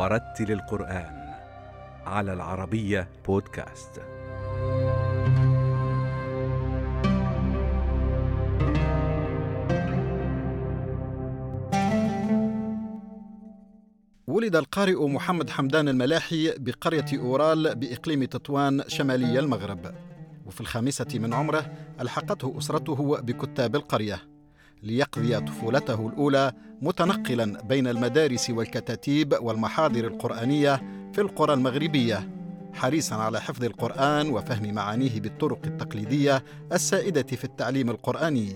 ورتل القرآن على العربية بودكاست. ولد القارئ محمد حمدان الملاحي بقرية أورال بإقليم تطوان شمالي المغرب وفي الخامسة من عمره ألحقته أسرته بكتاب القرية ليقضي طفولته الأولى متنقلا بين المدارس والكتاتيب والمحاضر القرآنية في القرى المغربية حريصا على حفظ القرآن وفهم معانيه بالطرق التقليدية السائدة في التعليم القرآني.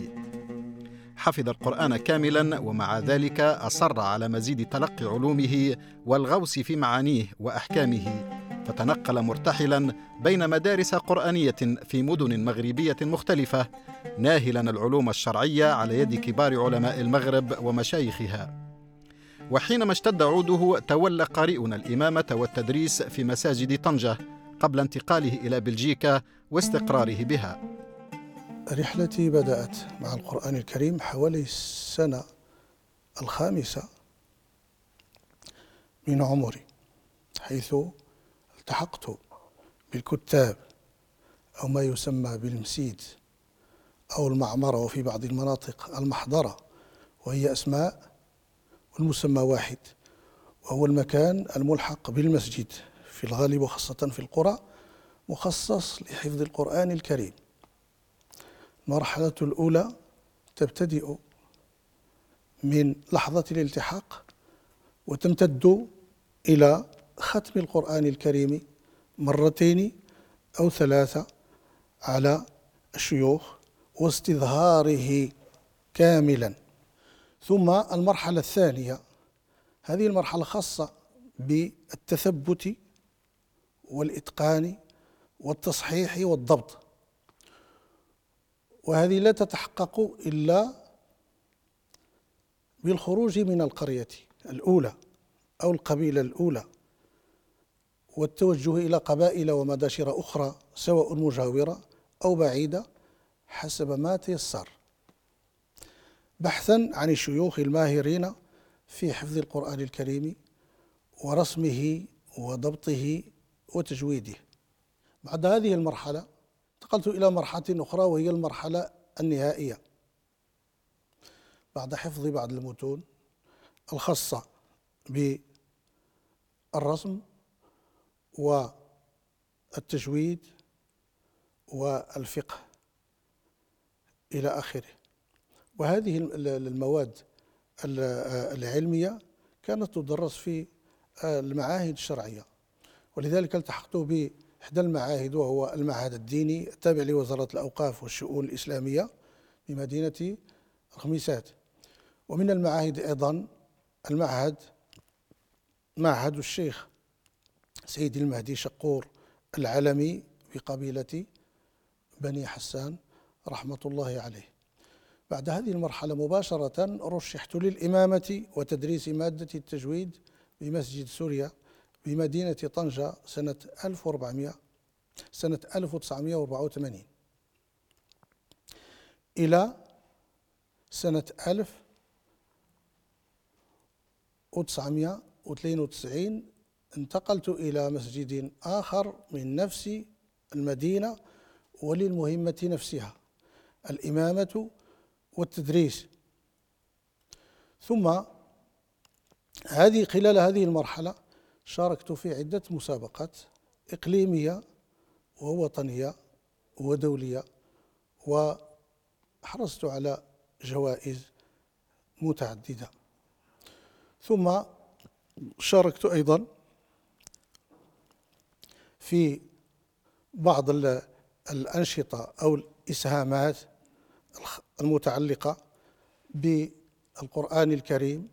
حفظ القرآن كاملا ومع ذلك أصر على مزيد تلقي علومه والغوص في معانيه وأحكامه. فتنقل مرتحلا بين مدارس قرآنية في مدن مغربية مختلفة ناهلا العلوم الشرعية على يد كبار علماء المغرب ومشايخها. وحينما اشتد عوده تولى قارئنا الإمامة والتدريس في مساجد طنجة قبل انتقاله إلى بلجيكا واستقراره بها. رحلتي بدأت مع القرآن الكريم حوالي السنة الخامسة من عمري حيث التحقت بالكتاب أو ما يسمى بالمسيد أو المعمرة وفي بعض المناطق المحضرة وهي أسماء والمسمى واحد وهو المكان الملحق بالمسجد في الغالب وخاصة في القرى مخصص لحفظ القرآن الكريم. المرحلة الأولى تبتدئ من لحظة الالتحاق وتمتد إلى ختم القرآن الكريم مرتين أو ثلاثة على الشيوخ واستظهاره كاملا. ثم المرحلة الثانية هذه المرحلة خاصة بالتثبت والإتقان والتصحيح والضبط. وهذه لا تتحقق إلا بالخروج من القرية الأولى أو القبيلة الأولى. والتوجه إلى قبائل ومداشر أخرى سواء مجاورة أو بعيدة حسب ما تيسر. بحثا عن الشيوخ الماهرين في حفظ القرآن الكريم ورسمه وضبطه وتجويده. بعد هذه المرحلة انتقلت إلى مرحلة أخرى وهي المرحلة النهائية. بعد حفظ بعض المتون الخاصة بالرسم والتجويد والفقه إلى آخره. وهذه المواد العلمية كانت تدرس في المعاهد الشرعية. ولذلك التحقت بإحدى المعاهد وهو المعهد الديني التابع لوزارة الأوقاف والشؤون الإسلامية بمدينة الخميسات. ومن المعاهد أيضا المعهد معهد الشيخ سيدي المهدي شقور العلمي بقبيلة بني حسان رحمة الله عليه. بعد هذه المرحلة مباشرة رشحت للإمامة وتدريس مادة التجويد بمسجد سوريا بمدينة طنجة سنة 1400 سنة 1984 إلى سنة 1992 انتقلت إلى مسجد آخر من نفس المدينة وللمهمة نفسها الإمامة والتدريس. ثم هذه خلال هذه المرحلة شاركت في عدة مسابقات إقليمية ووطنية ودولية وحرصت على جوائز متعددة. ثم شاركت أيضا في بعض الأنشطة أو الإسهامات المتعلقة بالقرآن الكريم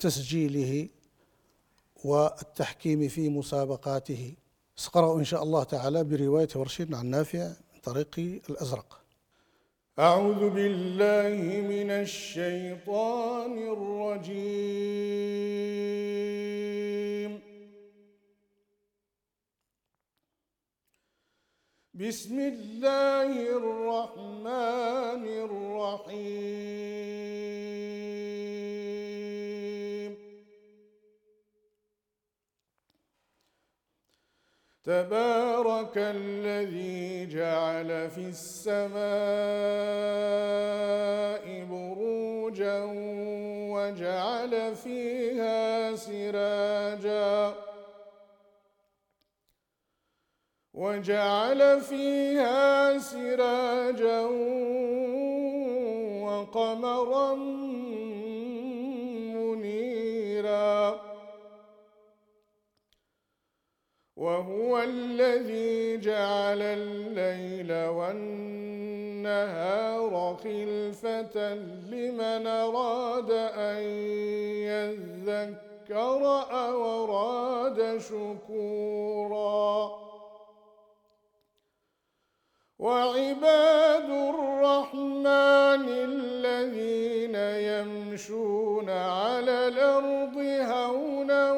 وتسجيله والتحكيم في مسابقاته. سأقرأ إن شاء الله تعالى برواية ورشيد عن نافع من طريق الأزرق. أعوذ بالله من الشيطان الرجيم. بسم الله الرحمن الرحيم. تبارك الذي جعل في السماء بروجا وجعل فيها سراجا وجعل فيها سراجا وقمرا منيرا. وهو الذي جعل الليل والنهار خلفة لمن أراد أن يذكر أو أراد شكورا. وعباد الرحمن الذين يمشون على الأرض هونا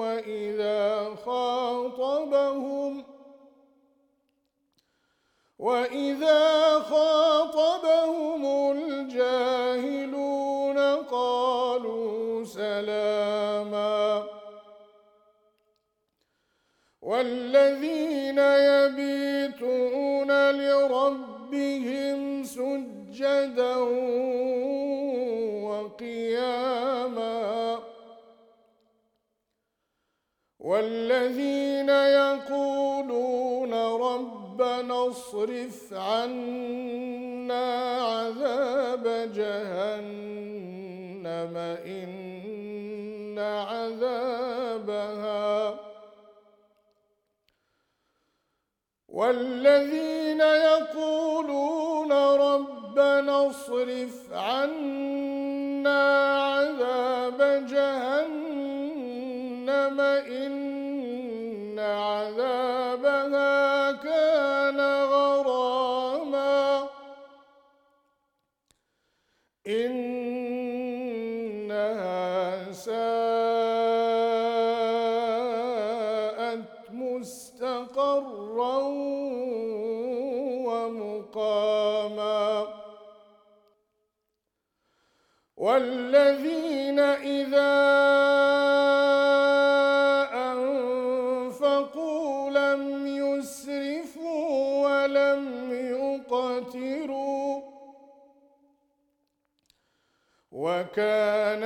وإذا خاطبهم وإذا خاطبهم سجدا وقياما والذين يقولون ربنا اصرف عنا عذاب جهنم إن عذابها والذين يقولون ربنا اصرف عنا عذاب جهنم. وكان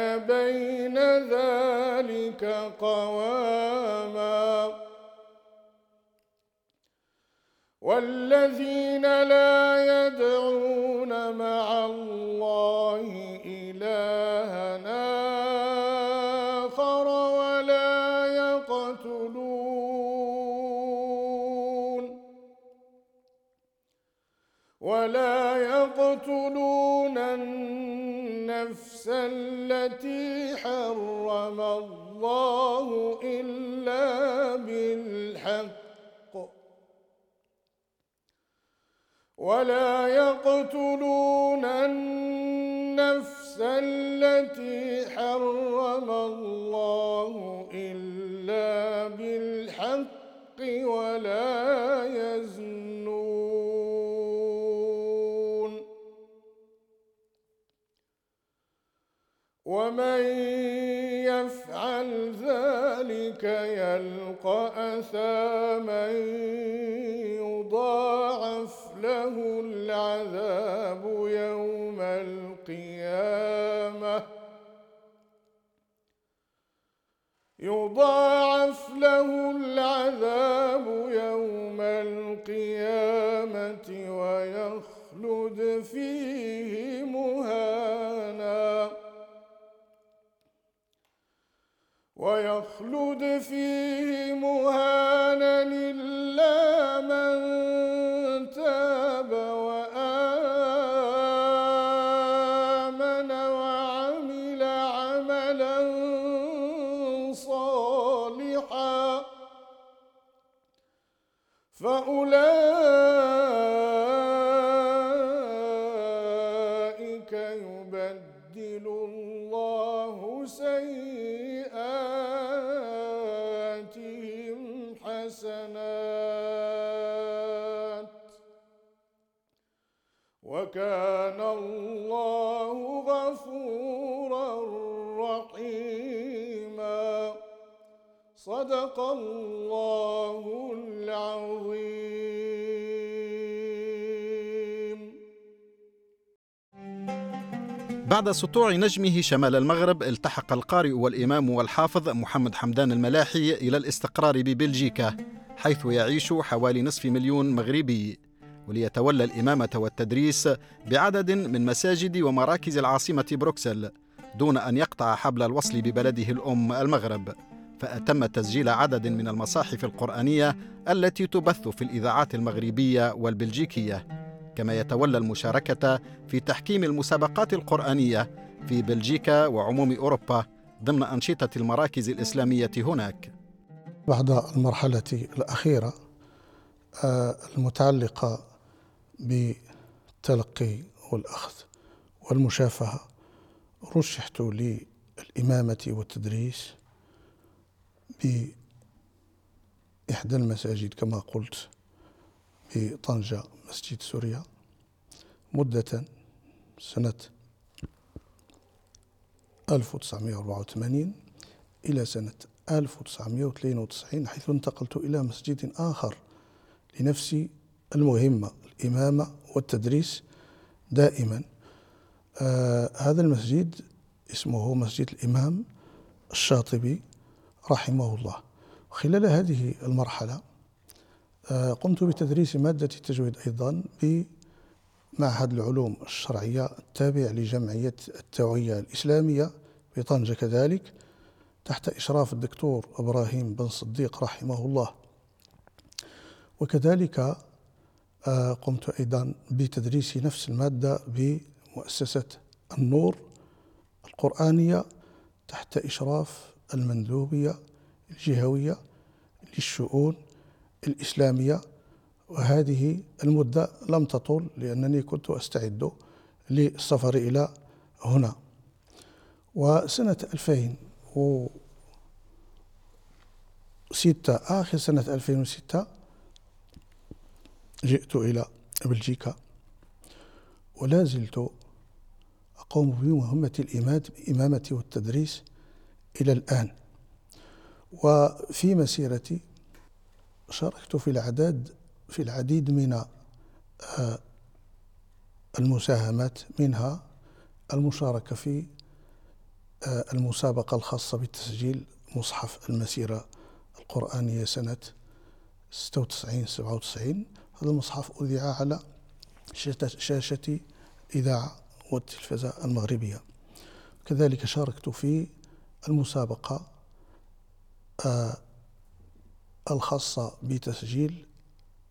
حرم الله إلا بالحق. ولا يقتلون النفس التي حرم الله إلا بالحق ولا يزنون ومن يفعل ذلك يلقى أثاما يضاعف له العذاب يوم القيامة. يضاعف له العذاب يوم القيامة ويخلد فيه ويخلد فيه مهانا إلا من وكان الله غفورا رحيما. صدق الله العظيم. بعد سطوع نجمه شمال المغرب التحق القارئ والإمام والحافظ محمد حمدان الملاحي إلى الاستقرار ببلجيكا حيث يعيش حوالي نصف مليون مغربي. وليتولى الإمامة والتدريس بعدد من مساجد ومراكز العاصمة بروكسل دون أن يقطع حبل الوصل ببلده الأم المغرب فأتم تسجيل عدد من المصاحف القرآنية التي تبث في الإذاعات المغربية والبلجيكية. كما يتولى المشاركة في تحكيم المسابقات القرآنية في بلجيكا وعموم أوروبا ضمن أنشطة المراكز الإسلامية هناك. بعد المرحلة الأخيرة آه، المتعلقة بالتلقي والأخذ والمشافهة. رشحت للإمامة والتدريس بإحدى المساجد كما قلت بطنجة مسجد سوريا مدة سنة 1984 إلى سنة 1992 حيث انتقلت إلى مسجد آخر لنفس المهمة. الإمامة والتدريس دائما. آه هذا المسجد اسمه مسجد الإمام الشاطبي رحمه الله. خلال هذه المرحلة آه قمت بتدريس مادة التجويد أيضا بمعهد العلوم الشرعية التابع لجمعية التوعية الإسلامية بطنجة كذلك تحت إشراف الدكتور إبراهيم بن صديق رحمه الله. وكذلك قمت أيضا بتدريس نفس المادة بمؤسسة النور القرآنية تحت إشراف المندوبية الجهوية للشؤون الإسلامية. وهذه المدة لم تطل لأنني كنت أستعد للسفر إلى هنا. وسنة 2006 آخر سنة 2006 جئت إلى بلجيكا ولا زلت أقوم بمهمة الإمامة والتدريس إلى الآن. وفي مسيرتي شاركت في العداد في العديد من آه، المساهمات منها المشاركة في آه، المسابقة الخاصة بتسجيل مصحف المسيرة القرآنية سنة 96 97 هذا المصحف أذيع على شاشة الإذاعة والتلفزة المغربية. كذلك شاركت في المسابقة آه، الخاصة بتسجيل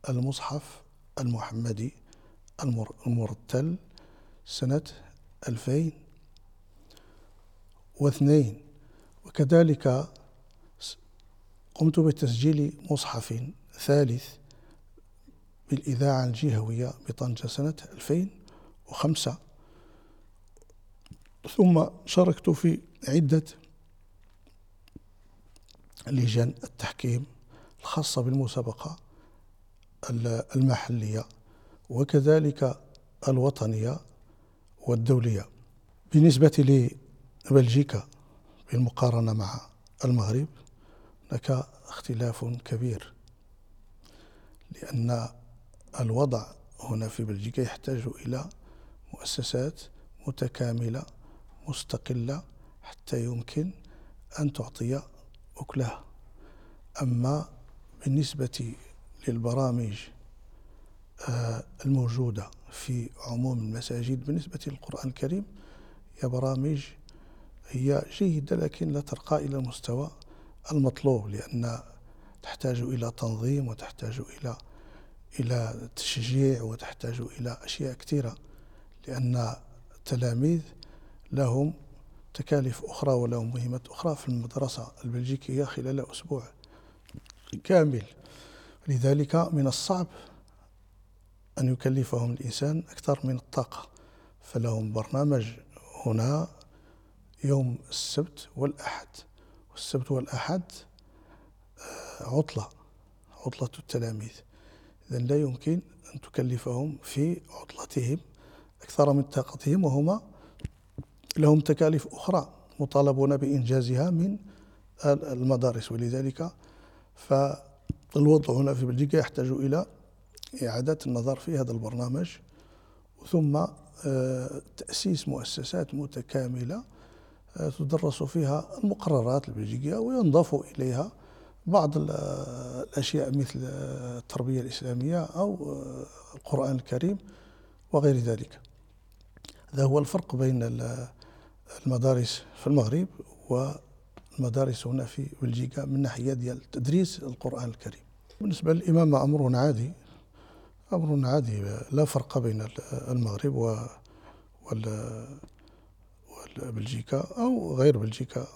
المصحف المحمدي المرتل سنة 2002 وكذلك قمت بتسجيل مصحف ثالث بالإذاعة الجهوية بطنجة سنة 2005 ثم شاركت في عدة لجان التحكيم الخاصة بالمسابقة المحلية وكذلك الوطنية والدولية. بالنسبة لبلجيكا بالمقارنة مع المغرب هناك اختلاف كبير لأن الوضع هنا في بلجيكا يحتاج إلى مؤسسات متكاملة مستقلة حتى يمكن أن تعطي أكلها. أما بالنسبة للبرامج آه، الموجودة في عموم المساجد بالنسبة للقرآن الكريم هي برامج هي جيدة لكن لا ترقى إلى المستوى المطلوب لأن تحتاج إلى تنظيم وتحتاج إلى إلى تشجيع وتحتاج إلى أشياء كثيرة لأن التلاميذ لهم تكاليف أخرى ولهم مهمات أخرى في المدرسة البلجيكية خلال أسبوع كامل. لذلك من الصعب أن يكلفهم الإنسان أكثر من الطاقة. فلهم برنامج هنا يوم السبت والأحد. والسبت والأحد آه، عطلة عطلة التلاميذ. إذا لا يمكن أن تكلفهم في عطلتهم أكثر من طاقتهم وهما لهم تكاليف أخرى مطالبون بإنجازها من المدارس. ولذلك فالوضع هنا في بلجيكا يحتاج إلى إعادة النظر في هذا البرنامج ثم آه، تأسيس مؤسسات متكاملة آه، تدرس فيها المقررات البلجيكية وينضاف إليها بعض الأشياء مثل التربية الإسلامية أو القرآن الكريم وغير ذلك. هذا هو الفرق بين المدارس في المغرب والمدارس هنا في بلجيكا من ناحية ديال تدريس القرآن الكريم. بالنسبة للإمامة أمر عادي أمر عادي لا فرق بين المغرب و بلجيكا أو غير بلجيكا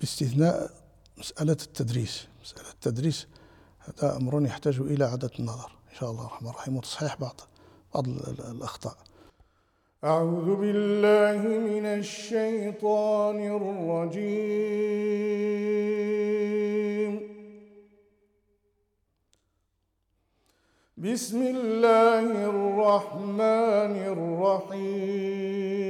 باستثناء مسألة التدريس. مسألة التدريس هذا أمر يحتاج إلى إعادة النظر إن شاء الله الرحمن الرحيم وتصحيح بعض بعض الأخطاء. أعوذ بالله من الشيطان الرجيم. بسم الله الرحمن الرحيم.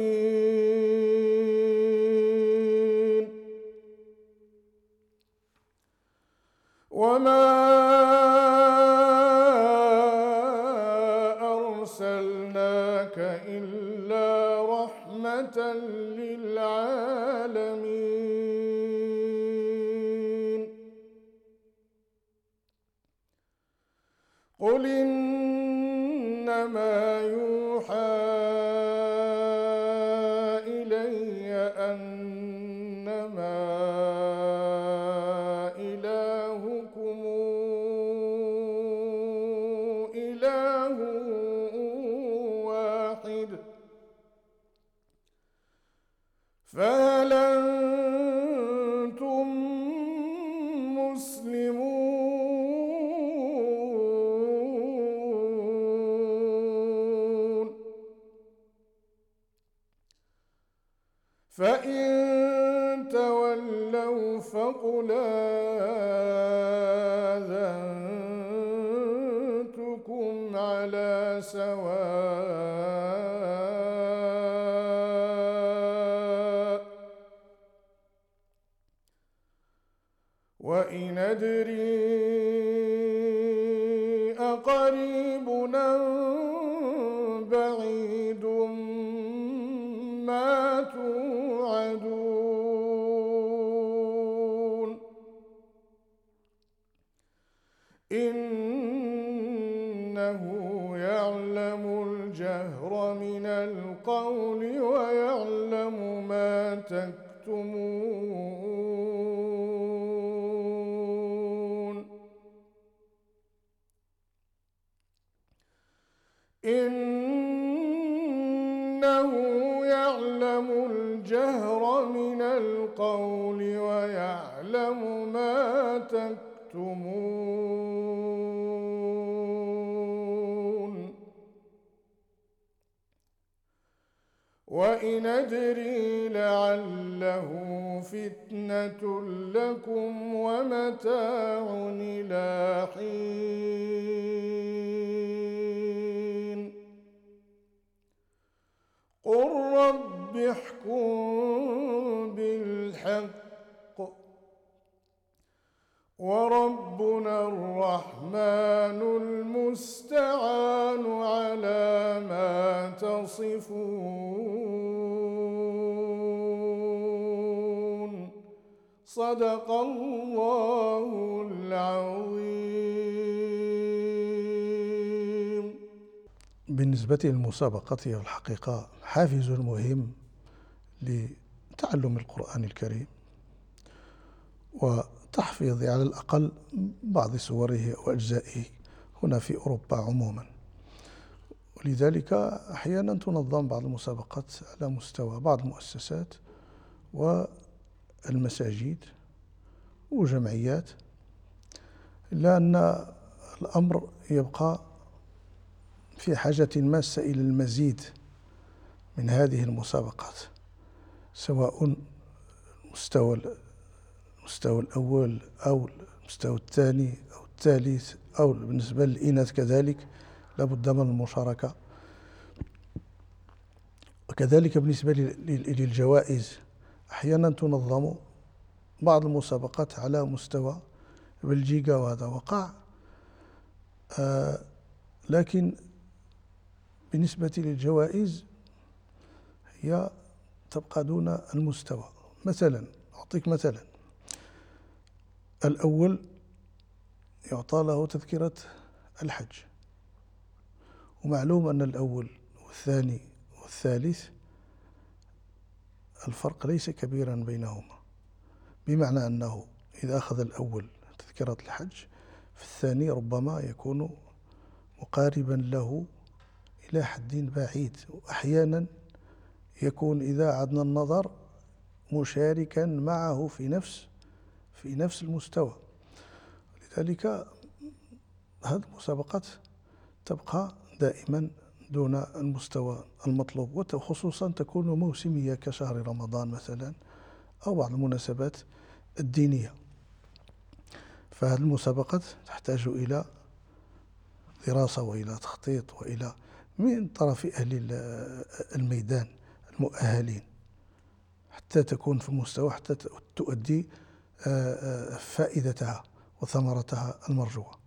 فإن تولوا فقل آذنتكم على سواء وإن أدري أقريب تكتمون إنه يعلم الجهر من القول ويعلم ما تكتمون. وإن أدري لعله فتنة لكم ومتاع إلى حين. قل رب احكم بالحق وربنا الرحمن المستعان على ما تصفون. صدق الله العظيم. بالنسبة للمسابقة الحقيقة حافز مهم لتعلم القرآن الكريم وتحفيظ على الأقل بعض سوره وأجزائه هنا في أوروبا عموما. ولذلك أحيانا تنظم بعض المسابقات على مستوى بعض المؤسسات والمساجد وجمعيات إلا أن الأمر يبقى في حاجة ماسة إلى المزيد من هذه المسابقات سواء المستوى المستوى الأول أو المستوى الثاني أو الثالث أو بالنسبة للإناث كذلك لابد من المشاركة. وكذلك بالنسبة للجوائز أحيانا تنظم بعض المسابقات على مستوى بلجيكا وهذا وقع. آه لكن بالنسبة للجوائز هي تبقى دون المستوى. مثلا أعطيك مثلا. الأول يعطى له تذكرة الحج. ومعلوم أن الأول والثاني والثالث الفرق ليس كبيرا بينهما بمعنى أنه إذا أخذ الأول تذكرة الحج في الثاني ربما يكون مقاربا له إلى حد بعيد. وأحيانا يكون إذا عدنا النظر مشاركا معه في نفس في نفس المستوى. لذلك هذه المسابقات تبقى دائما دون المستوى المطلوب وخصوصا تكون موسمية كشهر رمضان مثلا أو بعض المناسبات الدينية. فهذه المسابقات تحتاج إلى دراسة وإلى تخطيط وإلى من طرف أهل الميدان المؤهلين حتى تكون في المستوى حتى تؤدي آه، آه، فائدتها وثمرتها المرجوة.